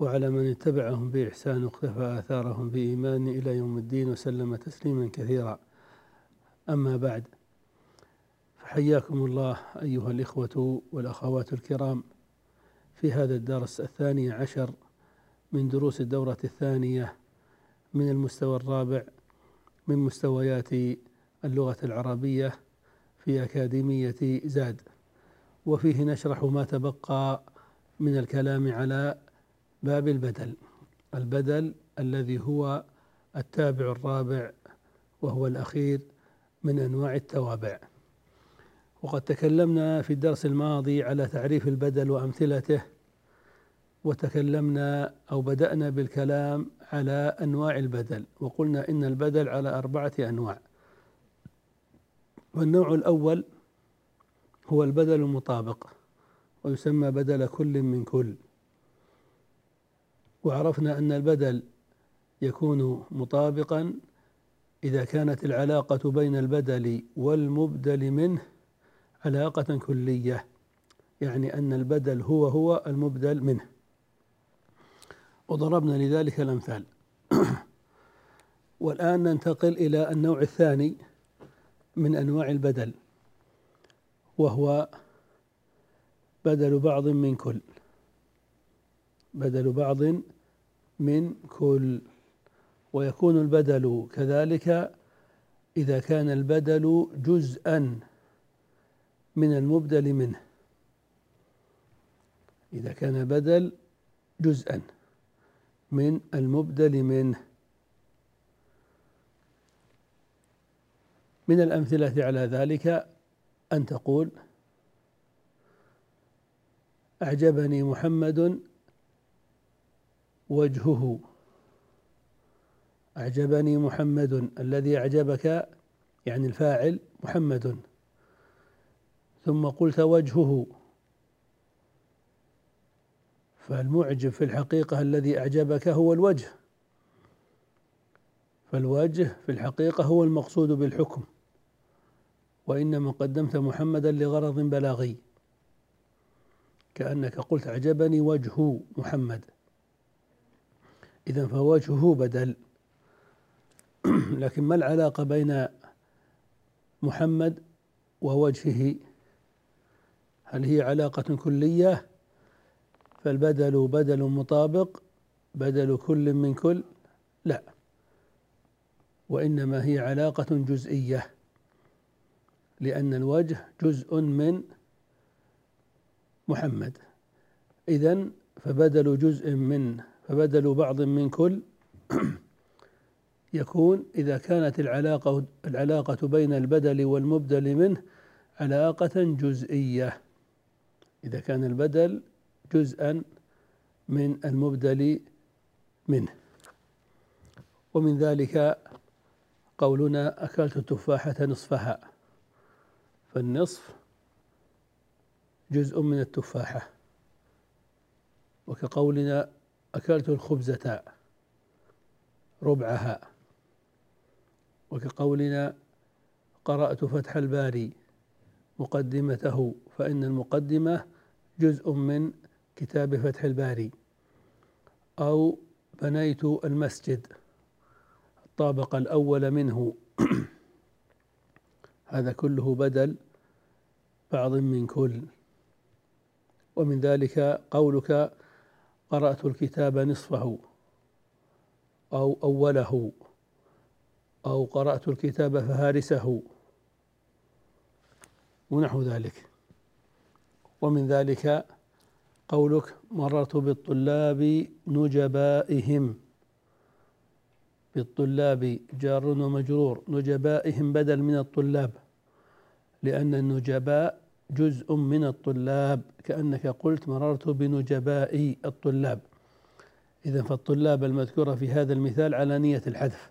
وعلى من اتبعهم بإحسان واقتفى آثارهم بإيمان إلى يوم الدين وسلم تسليما كثيرا. أما بعد فحياكم الله أيها الإخوة والأخوات الكرام. في هذا الدرس الثاني عشر من دروس الدورة الثانية من المستوى الرابع من مستويات اللغة العربية في أكاديمية زاد. وفيه نشرح ما تبقى من الكلام على باب البدل. البدل الذي هو التابع الرابع وهو الأخير من أنواع التوابع. وقد تكلمنا في الدرس الماضي على تعريف البدل وأمثلته وتكلمنا أو بدأنا بالكلام على أنواع البدل وقلنا إن البدل على أربعة أنواع. والنوع الأول هو البدل المطابق ويسمى بدل كل من كل. وعرفنا أن البدل يكون مطابقا إذا كانت العلاقة بين البدل والمبدل منه علاقة كلية يعني أن البدل هو هو المبدل منه. وضربنا لذلك الأمثال. والآن ننتقل إلى النوع الثاني من أنواع البدل وهو بدل بعض من كل. بدل بعض من كل ويكون البدل كذلك إذا كان البدل جزءا من المبدل منه. إذا كان البدل جزءا من المبدل منه. من الأمثلة على ذلك أن تقول أعجبني محمد وجهه. أعجبني محمد الذي أعجبك يعني الفاعل محمد. ثم قلت وجهه. فالمعجب في الحقيقة الذي أعجبك هو الوجه. فالوجه في الحقيقة هو المقصود بالحكم. وإنما قدمت محمدا لغرض بلاغي. كأنك قلت أعجبني وجه محمد. إذا فوجهه بدل. لكن ما العلاقة بين محمد ووجهه؟ هل هي علاقة كلية؟ فالبدل بدل مطابق بدل كل من كل؟ لا. وإنما هي علاقة جزئية لأن الوجه جزء من محمد. إذا فبدل جزء من فبدل بعض من كل يكون إذا كانت العلاقة العلاقة بين البدل والمبدل منه علاقة جزئية. إذا كان البدل جزءا من المبدل منه. ومن ذلك قولنا أكلت التفاحة نصفها. فالنصف جزء من التفاحة. وكقولنا أكلت الخبزة ربعها. وكقولنا قرأت فتح الباري مقدمته فإن المقدمة جزء من كتاب فتح الباري. أو بنيت المسجد. الطابق الأول منه. هذا كله بدل بعض من كل. ومن ذلك قولك قرأت الكتاب نصفه أو أوله أو قرأت الكتاب فهارسه ونحو ذلك. ومن ذلك قولك مررت بالطلاب نجبائهم. بالطلاب جار ومجرور. نجبائهم بدل من الطلاب لأن النجباء جزء من الطلاب كأنك قلت مررت بنجباء الطلاب. إذا فالطلاب المذكورة في هذا المثال على نية الحذف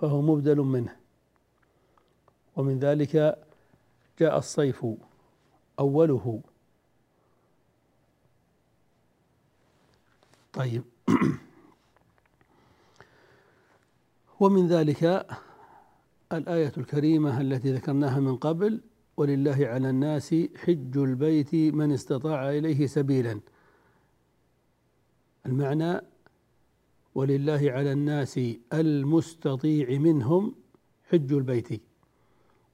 فهو مبدل منه. ومن ذلك جاء الصيف أوله. طيب. ومن ذلك الآية الكريمة التي ذكرناها من قبل ولله على الناس حج البيت من استطاع إليه سبيلا. المعنى ولله على الناس المستطيع منهم حج البيت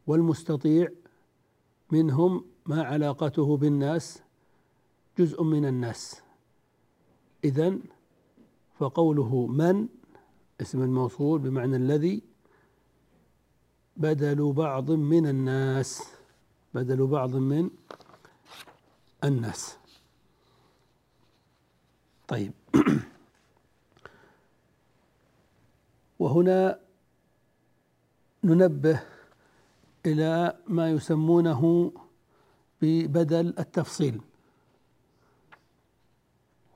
والمستطيع منهم ما علاقته بالناس جزء من الناس. إذن فقوله من اسم الموصول بمعنى الذي بدل بعض من الناس. بدل بعض من الناس. طيب. وهنا ننبه إلى ما يسمونه ببدل التفصيل.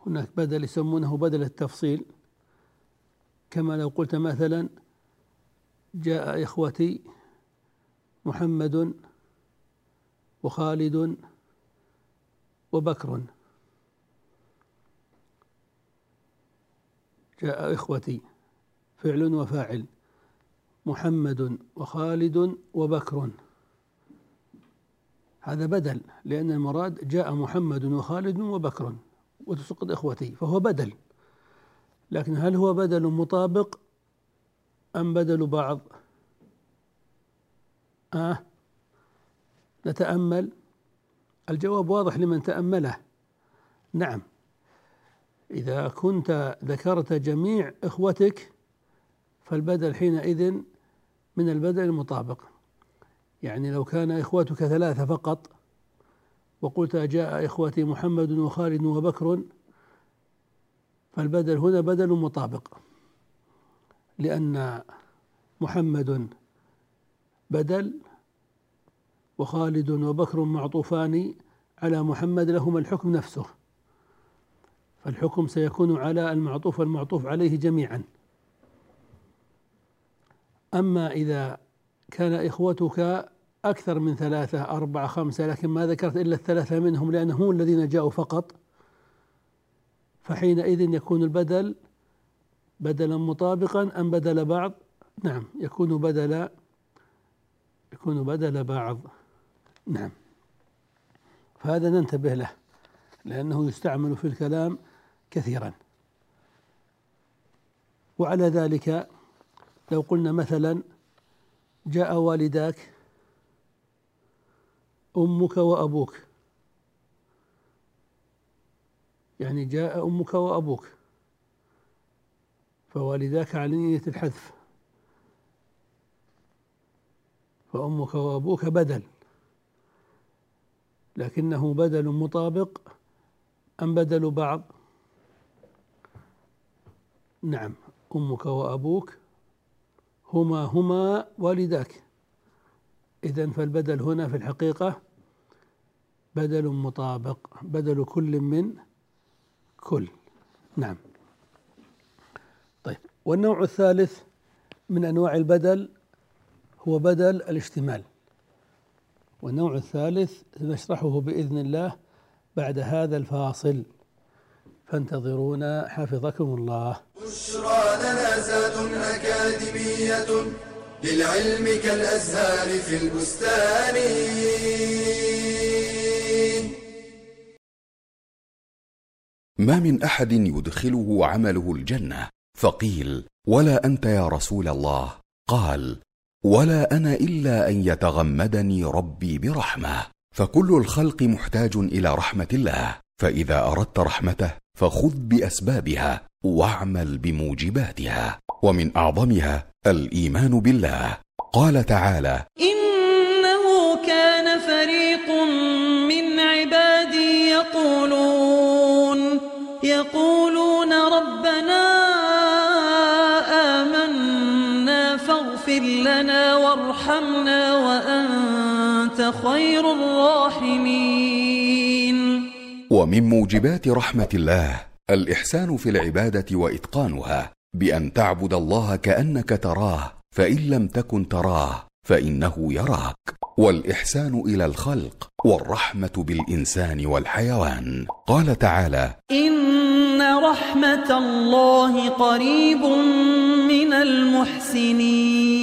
هناك بدل يسمونه بدل التفصيل. كما لو قلت مثلا جاء إخوتي محمد وخالد وبكر. جاء إخوتي فعل وفاعل محمد وخالد وبكر. هذا بدل لأن المراد جاء محمد وخالد وبكر وتسقط إخوتي فهو بدل. لكن هل هو بدل مطابق أم بدل بعض؟ آه نتأمل؟ الجواب واضح لمن تأمله. نعم. إذا كنت ذكرت جميع إخوتك فالبدل حينئذ من البدل المطابق. يعني لو كان إخوتك ثلاثة فقط وقلت جاء إخوتي محمد وخالد وبكر فالبدل هنا بدل مطابق. لأن محمد بدل وخالد وبكر معطوفان على محمد لهما الحكم نفسه. فالحكم سيكون على المعطوف والمعطوف عليه جميعا. أما إذا كان إخوتك أكثر من ثلاثة أربعة خمسة لكن ما ذكرت إلا الثلاثة منهم لأنهم الذين جاءوا فقط فحينئذ يكون البدل بدلا مطابقا أم بدل بعض؟ نعم يكون بدل يكون بدل بعض. نعم. فهذا ننتبه له لأنه يستعمل في الكلام كثيرا. وعلى ذلك لو قلنا مثلا جاء والداك أمك وأبوك. يعني جاء أمك وأبوك. فوالداك على نية الحذف. فأمك وأبوك بدل. لكنه بدل مطابق أم بدل بعض؟ نعم أمك وأبوك هما هما والداك. إذا فالبدل هنا في الحقيقة بدل مطابق بدل كل من كل. نعم. طيب والنوع الثالث من أنواع البدل هو بدل الاشتمال والنوع الثالث نشرحه بإذن الله بعد هذا الفاصل. فانتظرونا حفظكم الله. بشرى لنا زاد أكاديمية للعلم كالأزهار في البستان. ما من أحد يدخله عمله الجنة. فقيل ولا أنت يا رسول الله. قال ولا أنا إلا أن يتغمدني ربي برحمة. فكل الخلق محتاج إلى رحمة الله. فإذا أردت رحمته فخذ بأسبابها واعمل بموجباتها. ومن أعظمها الإيمان بالله. قال تعالى إنه كان فريق من عبادي يقولون يقولون لنا وارحمنا وأنت خير الراحمين. ومن موجبات رحمة الله الإحسان في العبادة وإتقانها بأن تعبد الله كأنك تراه فإن لم تكن تراه فإنه يراك. والإحسان إلى الخلق والرحمة بالإنسان والحيوان. قال تعالى إن رحمة الله قريب من المحسنين.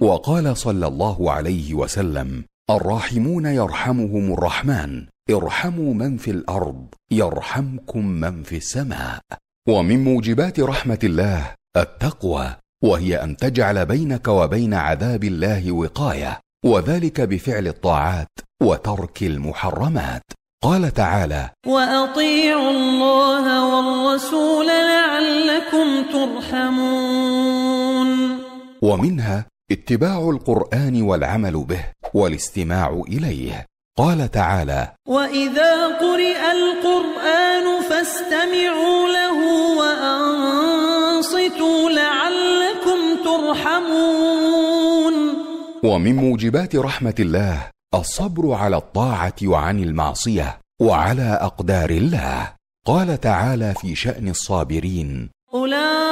وقال صلى الله عليه وسلم الراحمون يرحمهم الرحمن ارحموا من في الأرض يرحمكم من في السماء. ومن موجبات رحمة الله التقوى وهي أن تجعل بينك وبين عذاب الله وقاية وذلك بفعل الطاعات وترك المحرمات. قال تعالى وأطيعوا الله والرسول لعلكم ترحمون. ومنها اتباع القرآن والعمل به والاستماع إليه. قال تعالى وإذا قرئ القرآن فاستمعوا له وأنصتوا لعلكم ترحمون. ومن موجبات رحمه الله الصبر على الطاعه وعن المعصيه وعلى اقدار الله. قال تعالى في شأن الصابرين أولئك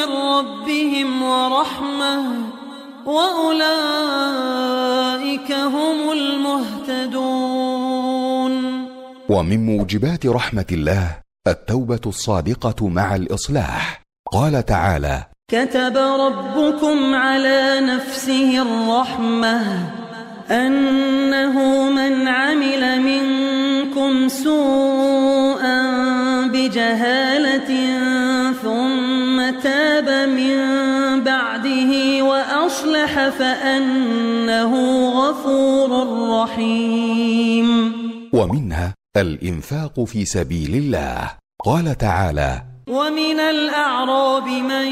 من ربهم ورحمة وأولئك هم المهتدون. ومن موجبات رحمة الله التوبة الصادقة مع الإصلاح. قال تعالى كتب ربكم على نفسه الرحمة أنه من عمل منكم سوءا بجهالة ثم وأصلح فأنه غفور رحيم. ومنها الإنفاق في سبيل الله. قال تعالى ومن الأعراب من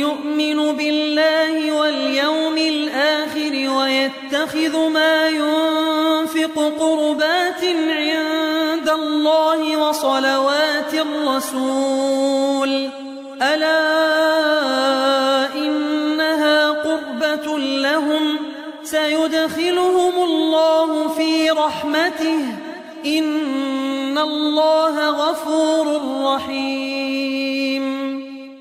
يؤمن بالله واليوم الآخر ويتخذ ما ينفق قربات عند الله وصلوات الرسول. ألا سيدخلهم الله في رحمته. إن الله غفور رحيم.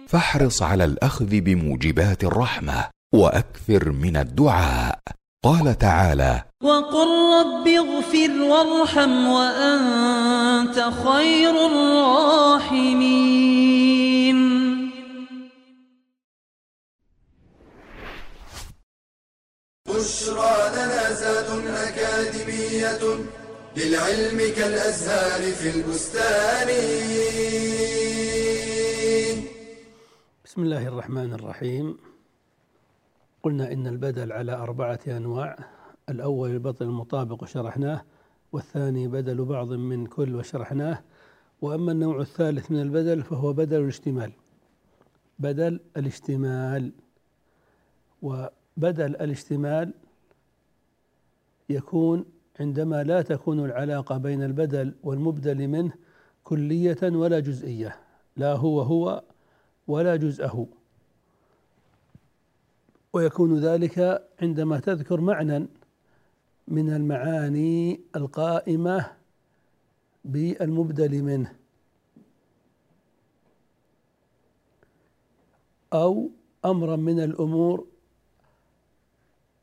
فاحرص على الأخذ بموجبات الرحمة وأكثر من الدعاء. قال تعالى وقل رب اغفر وارحم وأنت خير الراحمين. بشرى لنا زاد أكاديمية للعلم كالأزهار في البستان. بسم الله الرحمن الرحيم. قلنا إن البدل على أربعة أنواع. الأول البطل المطابق وشرحناه والثاني بدل بعض من كل وشرحناه. وأما النوع الثالث من البدل فهو بدل الاشتمال بدل الاشتمال وبدل الاشتمال يكون عندما لا تكون العلاقة بين البدل والمبدل منه كلية ولا جزئية. لا هو هو ولا جزءه. ويكون ذلك عندما تذكر معنى من المعاني القائمة بالمبدل منه. أو أمرا من الأمور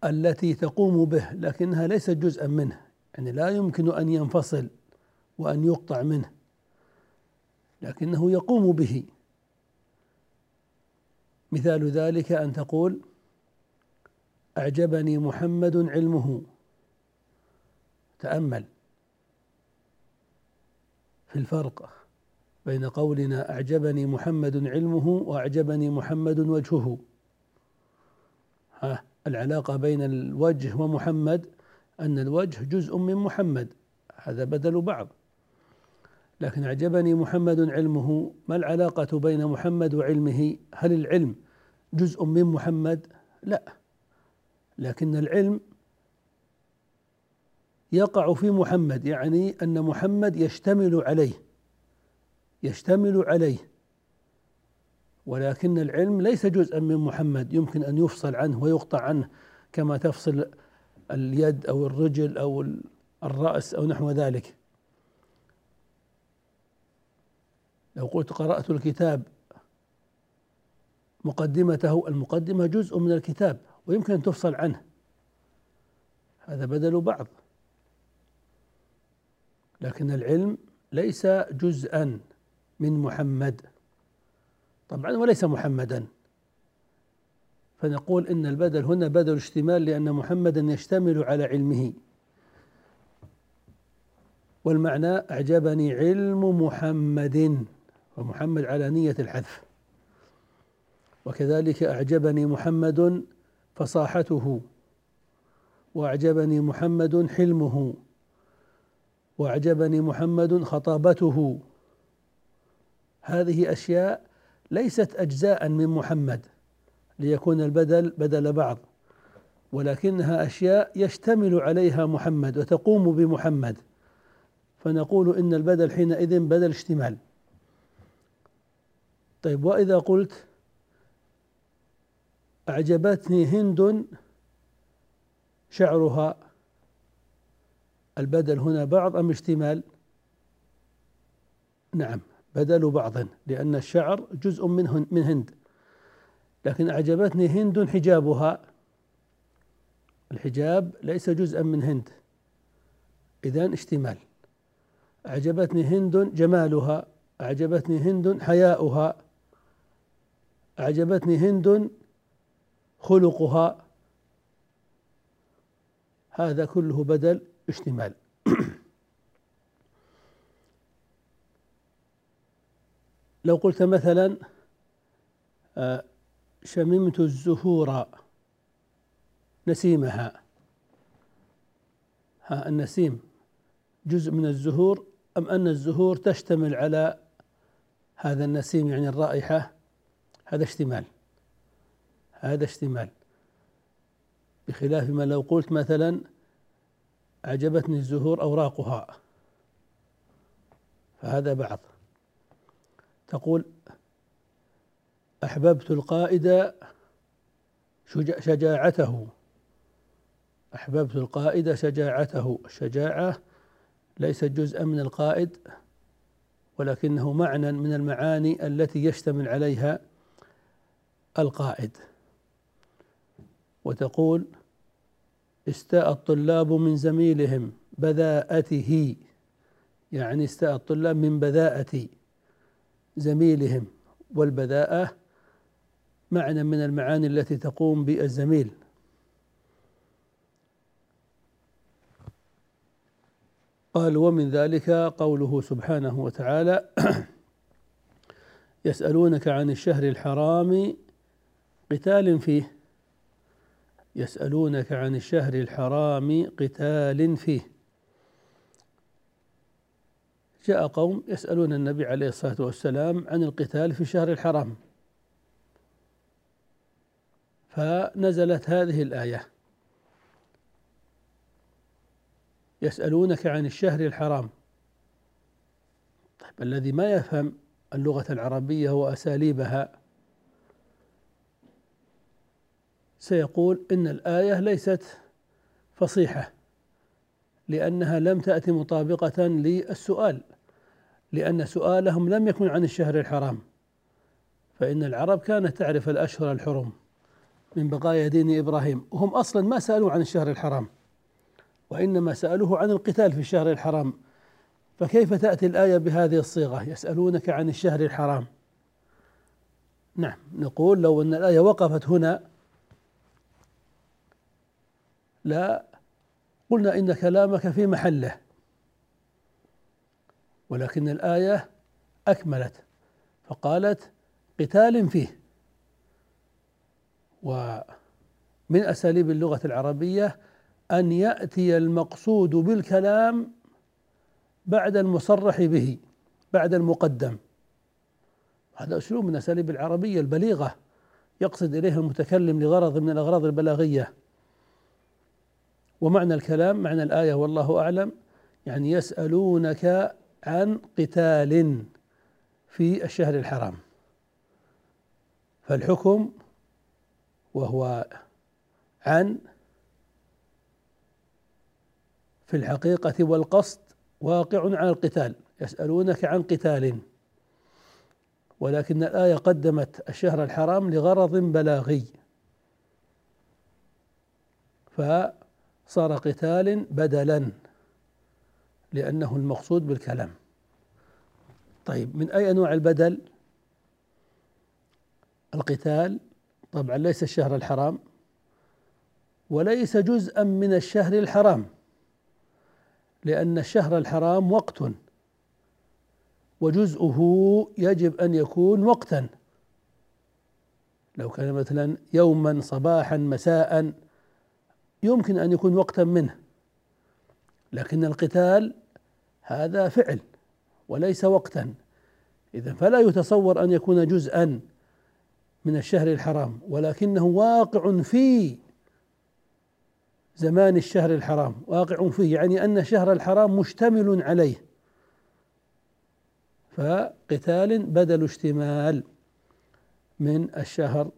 التي تقوم به لكنها ليست جزءا منه يعني لا يمكن أن ينفصل وأن يقطع منه لكنه يقوم به. مثال ذلك أن تقول أعجبني محمد علمه. تأمل. في الفرق بين قولنا أعجبني محمد علمه وأعجبني محمد وجهه. ها العلاقة بين الوجه ومحمد أن الوجه جزء من محمد. هذا بدل بعض. لكن أعجبني محمد علمه ما العلاقة بين محمد وعلمه؟ هل العلم جزء من محمد؟ لا. لكن العلم يقع في محمد يعني أن محمد يشتمل عليه يشتمل عليه. ولكن العلم ليس جزءا من محمد يمكن أن يفصل عنه ويقطع عنه كما تفصل اليد أو الرجل أو الرأس أو نحو ذلك. لو قلت قرأت الكتاب مقدمته المقدمة جزء من الكتاب ويمكن أن تفصل عنه. هذا بدل بعض. لكن العلم ليس جزءا من محمد. طبعا وليس محمدا. فنقول إن البدل هنا بدل اشتمال لأن محمدا يشتمل على علمه. والمعنى أعجبني علم محمد ومحمد على نية الحذف. وكذلك أعجبني محمد فصاحته وأعجبني محمد حلمه وأعجبني محمد خطابته. هذه أشياء ليست اجزاء من محمد ليكون البدل بدل بعض ولكنها أشياء يشتمل عليها محمد وتقوم بمحمد. فنقول إن البدل حينئذ بدل اشتمال. طيب وإذا قلت أعجبتني هند شعرها البدل هنا بعض أم اشتمال؟ نعم. بدل بعض لأن الشعر جزء من من هند. لكن أعجبتني هند حجابها. الحجاب ليس جزءا من هند. إذا اشتمال. أعجبتني هند جمالها. أعجبتني هند حياؤها. أعجبتني هند خلقها. هذا كله بدل اشتمال. لو قلت مثلا آه، شممت الزهور نسيمها. ها النسيم جزء من الزهور أم أن الزهور تشتمل على هذا النسيم يعني الرائحة؟ هذا اشتمال. هذا اشتمال. بخلاف ما لو قلت مثلا أعجبتني الزهور أوراقها. فهذا بعض. تقول أحببت القائد شجاعته. أحببت القائد شجاعته. الشجاعة ليست جزءا من القائد ولكنه معنى من المعاني التي يشتمل عليها القائد. وتقول استاء الطلاب من زميلهم بذاءته يعني استاء الطلاب من بذاءة زميلهم والبذاءة معنى من المعاني التي تقوم بالزميل. قال ومن ذلك قوله سبحانه وتعالى يسألونك عن الشهر الحرام قتال فيه. يسألونك عن الشهر الحرام قتال فيه. جاء قوم يسألون النبي عليه الصلاة والسلام عن القتال في الشهر الحرام فنزلت هذه الآية. يسألونك عن الشهر الحرام. طيب الذي ما يفهم اللغة العربية وأساليبها سيقول إن الآية ليست فصيحة. لأنها لم تأتي مطابقة للسؤال لأن سؤالهم لم يكن عن الشهر الحرام. فإن العرب كانت تعرف الأشهر الحرم من بقايا دين إبراهيم وهم أصلا ما سألوا عن الشهر الحرام وإنما سألوه عن القتال في الشهر الحرام. فكيف تأتي الآية بهذه الصيغة؟ يسألونك عن الشهر الحرام. نعم نقول لو أن الآية وقفت هنا لا قلنا إن كلامك في محله. ولكن الآية أكملت فقالت قتال فيه. ومن أساليب اللغة العربية أن يأتي المقصود بالكلام بعد المصرح به بعد المقدم. هذا أسلوب من أساليب العربية البليغة يقصد إليه المتكلم لغرض من الأغراض البلاغية. ومعنى الكلام معنى الآية والله أعلم يعني يسألونك عن قتال في الشهر الحرام. فالحكم وهو عن في الحقيقة والقصد واقع على القتال يسألونك عن قتال. ولكن الآية قدمت الشهر الحرام لغرض بلاغي. فصار قتال بدلا لأنه المقصود بالكلام. طيب من أي أنواع البدل؟ القتال. طبعا ليس الشهر الحرام وليس جزءا من الشهر الحرام لأن الشهر الحرام وقت وجزءه يجب أن يكون وقتا. لو كان مثلا يوما صباحا مساء يمكن أن يكون وقتا منه. لكن القتال هذا فعل وليس وقتا. إذا فلا يتصور أن يكون جزءا من الشهر الحرام ولكنه واقع في زمان الشهر الحرام. واقع فيه يعني أن الشهر الحرام مشتمل عليه. فقتال بدل اشتمال من الشهر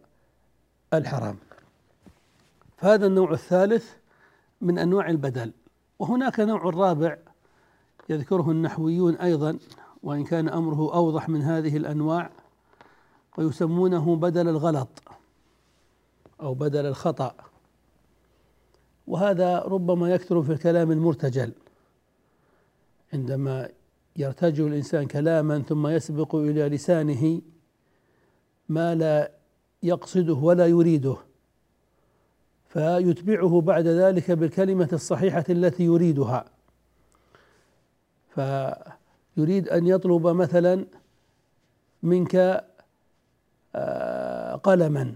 الحرام. فهذا النوع الثالث من أنواع البدل. وهناك نوع رابع يذكره النحويون أيضا وإن كان أمره أوضح من هذه الأنواع ويسمونه بدل الغلط أو بدل الخطأ. وهذا ربما يكثر في الكلام المرتجل. عندما يرتجل الإنسان كلاما ثم يسبق إلى لسانه ما لا يقصده ولا يريده فيتبعه بعد ذلك بالكلمة الصحيحة التي يريدها. فيريد أن يطلب مثلا منك آه، قلما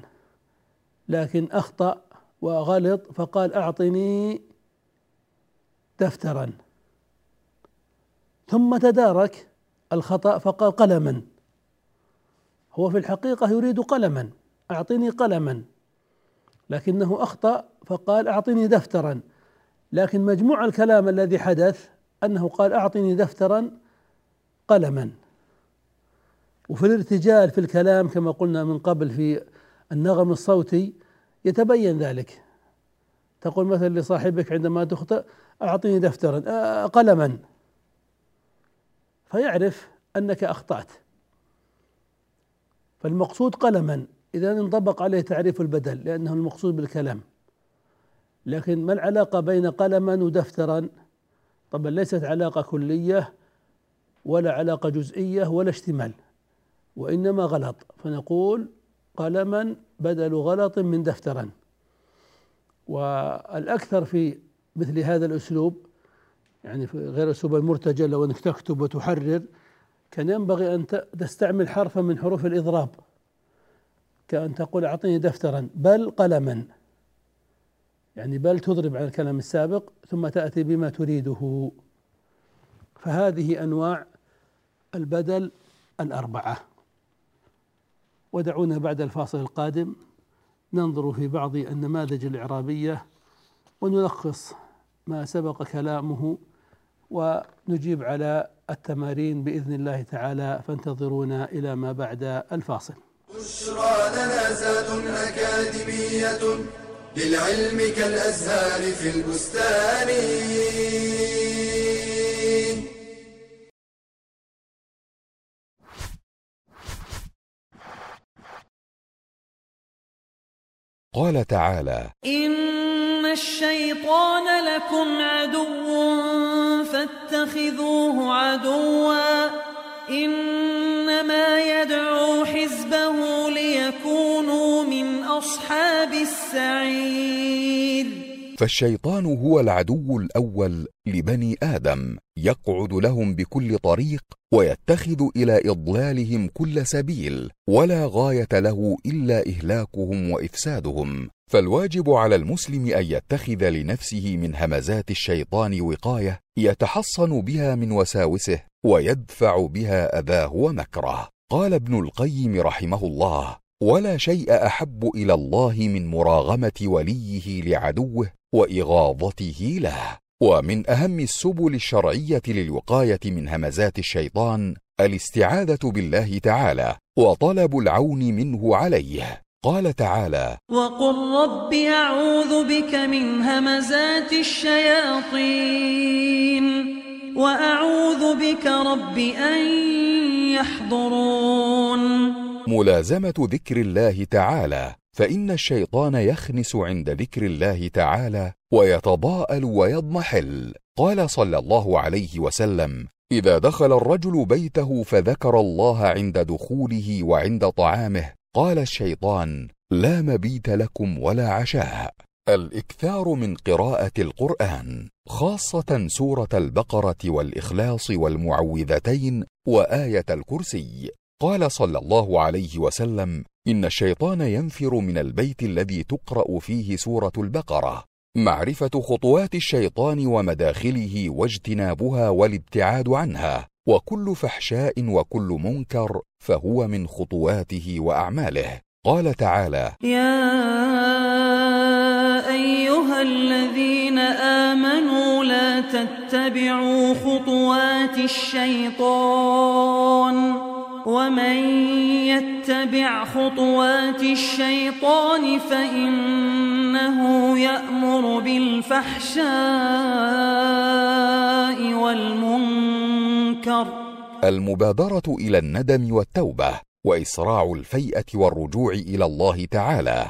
لكن أخطأ وغلط فقال أعطني دفترا. ثم تدارك الخطأ فقال قلما. هو في الحقيقة يريد قلما أعطني قلما. لكنه أخطأ فقال أعطني دفترا. لكن مجموع الكلام الذي حدث أنه قال أعطني دفترا قلما. وفي الارتجال في الكلام كما قلنا من قبل في النغم الصوتي يتبين ذلك. تقول مثلا لصاحبك عندما تخطئ أعطني دفترا قلما. فيعرف أنك أخطأت. فالمقصود قلما. إذا انطبق عليه تعريف البدل لأنه المقصود بالكلام. لكن ما العلاقة بين قلما ودفترا؟ طبعا ليست علاقة كلية ولا علاقة جزئية ولا اشتمال وإنما غلط. فنقول قلما بدل غلط من دفترا. والأكثر في مثل هذا الأسلوب يعني غير اسلوب المرتجل لو أنك تكتب وتحرر كان ينبغي أن تستعمل حرفا من حروف الإضراب. كأن تقول أعطني دفترا بل قلما. يعني بل تضرب على الكلام السابق ثم تأتي بما تريده. فهذه أنواع البدل الأربعة. ودعونا بعد الفاصل القادم ننظر في بعض النماذج الإعرابية ونلخص ما سبق كلامه ونجيب على التمارين بإذن الله تعالى فانتظرونا إلى ما بعد الفاصل. بشرى لنا زاد أكاديمية للعلم كالأزهار في البستان. قال تعالى إن الشيطان لكم عدو فاتخذوه عدوا إنما يدعو حزبه ليكونوا من أصحاب السعير. فالشيطان هو العدو الأول لبني آدم يقعد لهم بكل طريق ويتخذ إلى إضلالهم كل سبيل ولا غاية له إلا إهلاكهم وإفسادهم. فالواجب على المسلم أن يتخذ لنفسه من همزات الشيطان وقاية يتحصن بها من وساوسه ويدفع بها اذاه ومكره. قال ابن القيم رحمه الله ولا شيء أحب إلى الله من مراغمة وليه لعدوه وإغاظته له. ومن أهم السبل الشرعية للوقاية من همزات الشيطان الاستعاذة بالله تعالى وطلب العون منه عليه. قال تعالى وقل رب أعوذ بك من همزات الشياطين. وأعوذ بك رب أن يحضرون. ملازمة ذكر الله تعالى فإن الشيطان يخنس عند ذكر الله تعالى ويتضاءل ويضمحل. قال صلى الله عليه وسلم إذا دخل الرجل بيته فذكر الله عند دخوله وعند طعامه. قال الشيطان لا مبيت لكم ولا عشاء. الإكثار من قراءة القرآن خاصة سورة البقرة والإخلاص والمعوذتين وآية الكرسي. قال صلى الله عليه وسلم إن الشيطان ينفر من البيت الذي تقرأ فيه سورة البقرة. معرفة خطوات الشيطان ومداخله واجتنابها والابتعاد عنها. وكل فحشاء وكل منكر فهو من خطواته وأعماله. قال تعالى يا الذين آمنوا لا تتبعوا خطوات الشيطان ومن يتبع خطوات الشيطان فإنه يأمر بالفحشاء والمنكر. المبادرة إلى الندم والتوبة وإسراع الفيئة والرجوع إلى الله تعالى.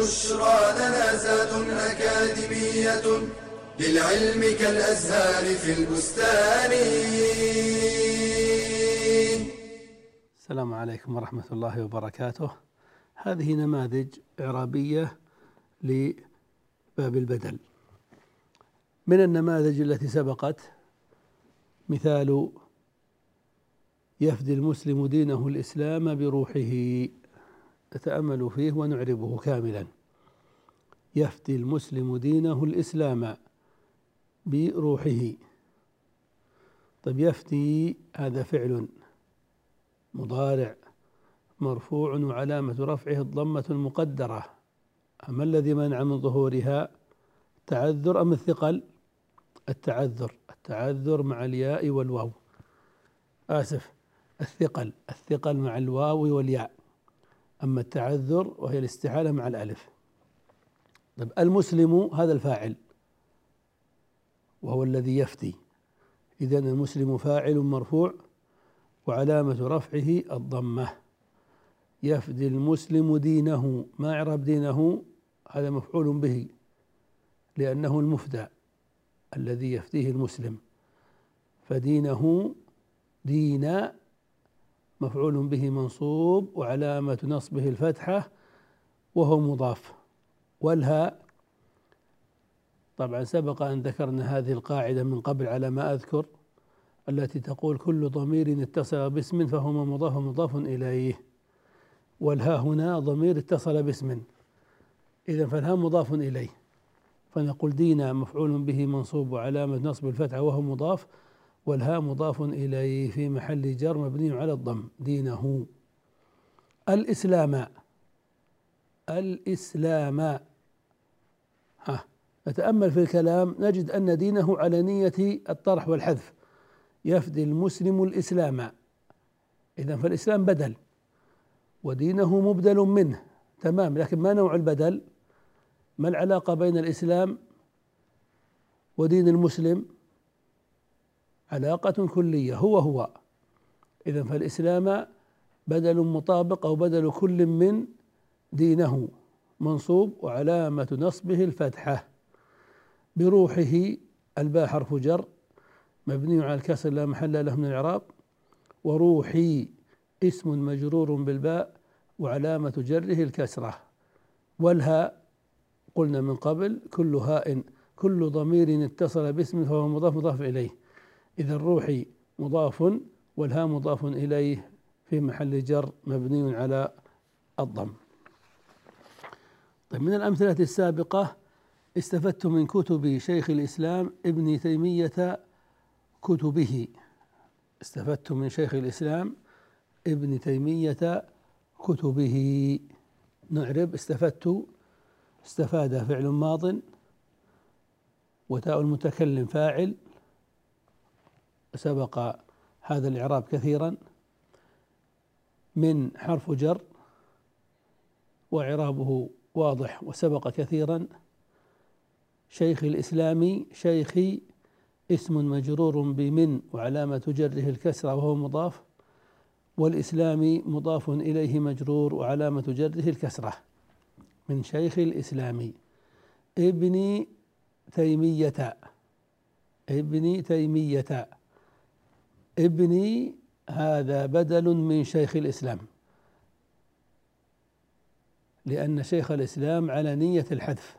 بشرى لنا زاد أكاديمية للعلم كالأزهار في البستان. السلام عليكم ورحمة الله وبركاته. هذه نماذج إعرابية لباب البدل. من النماذج التي سبقت؟ مثال يفدي المسلم دينه الإسلام بروحه. نتأمل فيه ونعربه كاملا. يفدي المسلم دينه الإسلام بروحه. طيب يفدي هذا فعل مضارع مرفوع وعلامة رفعه الضمة المقدرة. أما الذي منع من ظهورها التعذر أم الثقل؟ التعذر التعذر مع الياء والواو. آسف الثقل الثقل مع الواو والياء. أما التعذر وهي الاستحالة مع الألف. طيب المسلم هذا الفاعل وهو الذي يفتي. إذا المسلم فاعل مرفوع وعلامة رفعه الضمة. يفدي المسلم دينه. ما إعراب دينه؟ هذا مفعول به لأنه المفدى الذي يفديه المسلم. فدينه دين مفعول به منصوب وعلامة نصبه الفتحة وهو مضاف. والهاء طبعا سبق أن ذكرنا هذه القاعدة من قبل على ما أذكر التي تقول كل ضمير اتصل باسم فهو مضاف مضاف إليه. والهاء هنا ضمير اتصل باسم. إذا فالهاء مضاف إليه. فنقول دينا مفعول به منصوب وعلامة نصب الفتحة وهو مضاف. والهاء مضاف إليه في محل جر مبني على الضم دينه. الإسلام. الإسلام. ها نتأمل في الكلام. نجد أن دينه على نية الطرح والحذف. يفدي المسلم الإسلام. إذا فالإسلام بدل ودينه مبدل منه. تمام لكن ما نوع البدل؟ ما العلاقة بين الإسلام ودين المسلم؟ علاقة كلية هو هو. إذا فالإسلام بدل مطابق أو بدل كل من دينه منصوب وعلامة نصبه الفتحة. بروحه الباء حرف جر مبني على الكسر لا محل له من الإعراب. وروحي اسم مجرور بالباء وعلامة جره الكسرة. والهاء قلنا من قبل كل هاء كل ضمير اتصل باسم فهو مضاف مضاف إليه. إذا الروحي مضاف والهاء مضاف إليه في محل جر مبني على الضم. طيب من الأمثلة السابقة استفدت من كتب شيخ الإسلام ابن تيمية كتبه. استفدت من شيخ الإسلام ابن تيمية كتبه. نعرب استفدت استفاد فعل ماض وتاء المتكلم فاعل سبق هذا الإعراب كثيرا من حرف جر وإعرابه واضح وسبق كثيرا. شيخ الإسلام شيخي اسم مجرور بمن وعلامة جره الكسرة وهو مضاف والإسلام مضاف إليه مجرور وعلامة جره الكسرة من شيخ الإسلام. ابن تيمية ابن تيمية. ابني هذا بدل من شيخ الإسلام لأن شيخ الإسلام على نية الحذف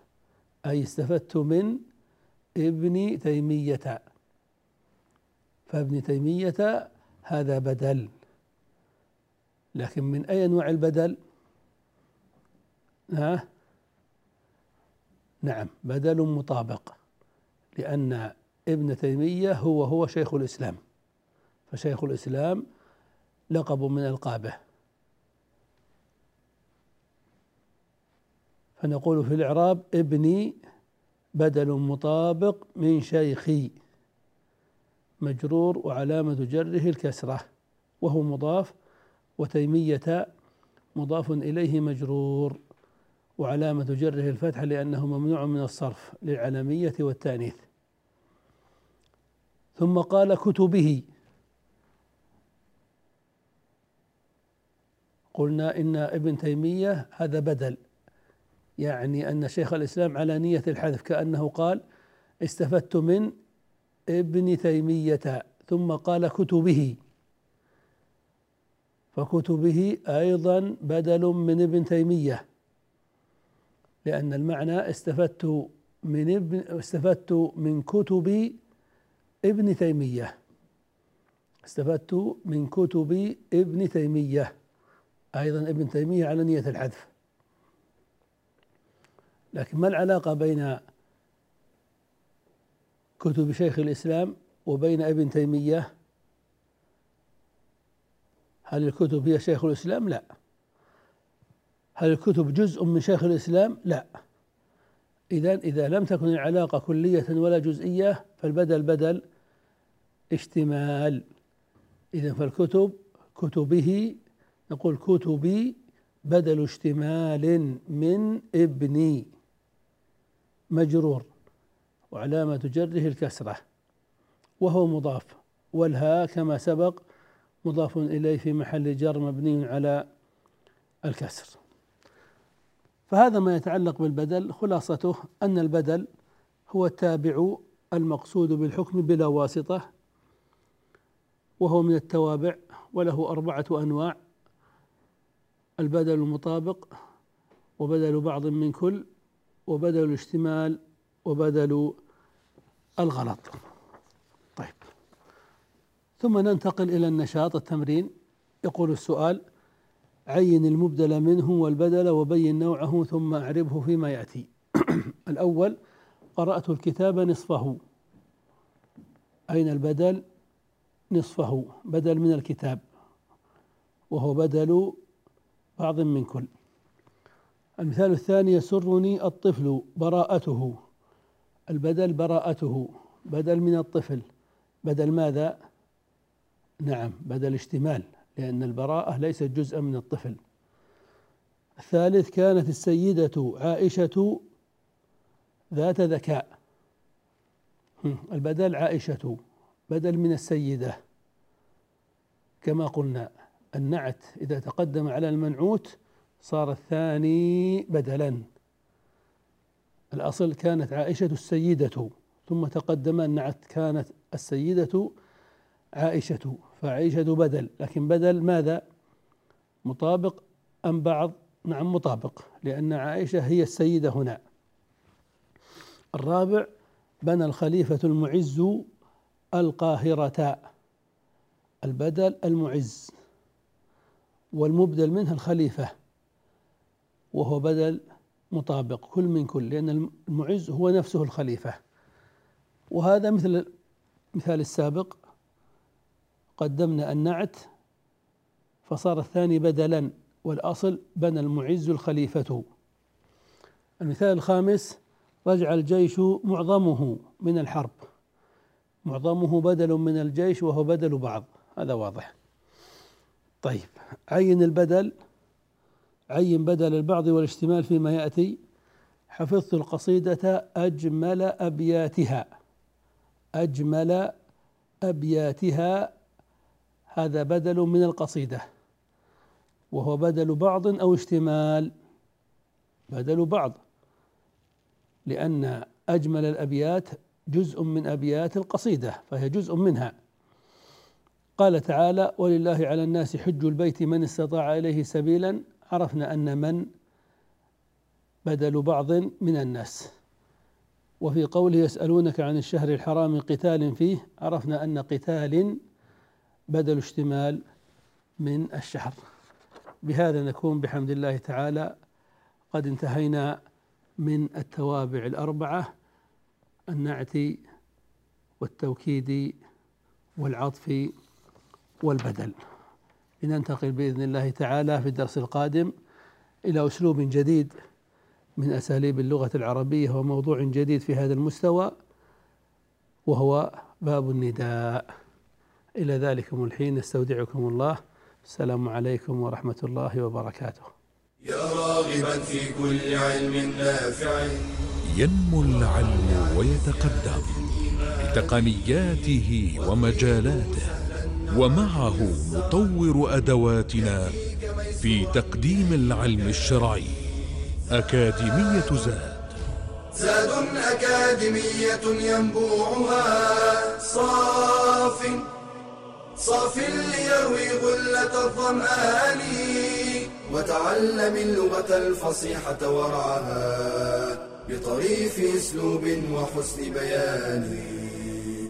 أي استفدت من ابن تيمية فابن تيمية هذا بدل لكن من أي أنواع البدل؟ ها؟ نعم بدل مطابق لأن ابن تيمية هو هو شيخ الإسلام فشيخ الإسلام لقب من ألقابه. فنقول في الإعراب ابني بدل مطابق من شيخي. مجرور وعلامة جره الكسرة وهو مضاف وتيمية مضاف إليه مجرور وعلامة جره الفتح لأنه ممنوع من الصرف للعلمية والتأنيث. ثم قال كتبه قلنا إن ابن تيمية هذا بدل يعني أن شيخ الإسلام على نية الحذف كأنه قال استفدت من ابن تيمية ثم قال كتبه. فكتبه أيضا بدل من ابن تيمية لأن المعنى استفدت من ابن استفدت من كتب ابن تيمية. استفدت من كتب ابن تيمية. أيضا ابن تيمية على نية الحذف. لكن ما العلاقة بين كتب شيخ الإسلام وبين ابن تيمية؟ هل الكتب هي شيخ الإسلام؟ لا. هل الكتب جزء من شيخ الإسلام؟ لا. إذا إذا لم تكن العلاقة كلية ولا جزئية فالبدل بدل اشتمال إذا فالكتب كتبه نقول كتبي بدل اشتمال من ابني. مجرور. وعلامة جره الكسرة. وهو مضاف. والهاء كما سبق مضاف إليه في محل جر مبني على الكسر. فهذا ما يتعلق بالبدل. خلاصته أن البدل هو التابع المقصود بالحكم بلا واسطة وهو من التوابع وله أربعة أنواع. البدل المطابق وبدل بعض من كل وبدل الاشتمال وبدل الغلط. طيب. ثم ننتقل إلى النشاط التمرين. يقول السؤال عين المبدل منه والبدل وبين نوعه ثم أعربه فيما يأتي. الأول قرأت الكتاب نصفه. أين البدل؟ نصفه. بدل من الكتاب. وهو بدل بعض من كل. المثال الثاني يسرني الطفل براءته. البدل براءته. بدل من الطفل. بدل ماذا؟ نعم بدل اشتمال لأن البراءة ليست جزءا من الطفل. الثالث كانت السيدة عائشة ذات ذكاء. البدل عائشة بدل من السيدة كما قلنا. النعت إذا تقدم على المنعوت صار الثاني بدلا. الأصل كانت عائشة السيدة ثم تقدم النعت كانت السيدة عائشة فعائشة بدل. لكن بدل ماذا؟ مطابق أم بعض؟ نعم مطابق لأن عائشة هي السيدة هنا. الرابع بنى الخليفة المعز القاهرة. البدل المعز. والمبدل منها الخليفة وهو بدل مطابق كل من كل لأن المعز هو نفسه الخليفة. وهذا مثل المثال السابق قدمنا النعت فصار الثاني بدلا والأصل بنى المعز الخليفة. المثال الخامس رجع الجيش معظمه من الحرب. معظمه بدل من الجيش وهو بدل بعض. هذا واضح. طيب عين البدل عين بدل البعض والاشتمال فيما يأتي. حفظت القصيدة أجمل أبياتها. أجمل أبياتها. هذا بدل من القصيدة. وهو بدل بعض أو اشتمال. بدل بعض. لأن أجمل الأبيات جزء من أبيات القصيدة فهي جزء منها. قال تعالى ولله على الناس حج البيت من استطاع إليه سبيلا. عرفنا أن من؟ بدل بعض من الناس. وفي قوله يسألونك عن الشهر الحرام قتال فيه. عرفنا أن قتال بدل اشتمال من الشهر. بهذا نكون بحمد الله تعالى قد انتهينا من التوابع الأربعة النعت والتوكيد والعطف والبدل. لننتقل بإذن الله تعالى في الدرس القادم إلى أسلوب جديد من أساليب اللغة العربية وموضوع جديد في هذا المستوى وهو باب النداء. إلى ذلكم الحين نستودعكم الله. السلام عليكم ورحمة الله وبركاته. يا راغبا في كل علم نافع. ينمو العلم ويتقدم بتقنياته ومجالاته. ومعه نطور أدواتنا في تقديم العلم الشرعي أكاديمية زاد. زاد أكاديمية ينبوعها صاف صاف ليروي غلة الظمآن وتعلم اللغة الفصيحة ورعاها بطريف أسلوب وحسن بيان.